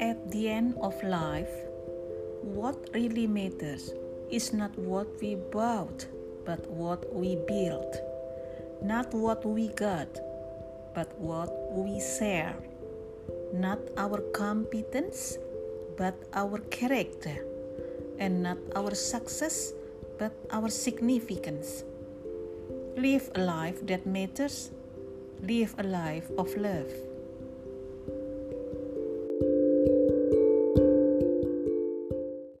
At the end of life, what really matters is not what we bought, but what we built. Not what we got, but what we share. Not our competence, but our character. And not our success, but our significance. Live a life that matters. Live a life of love.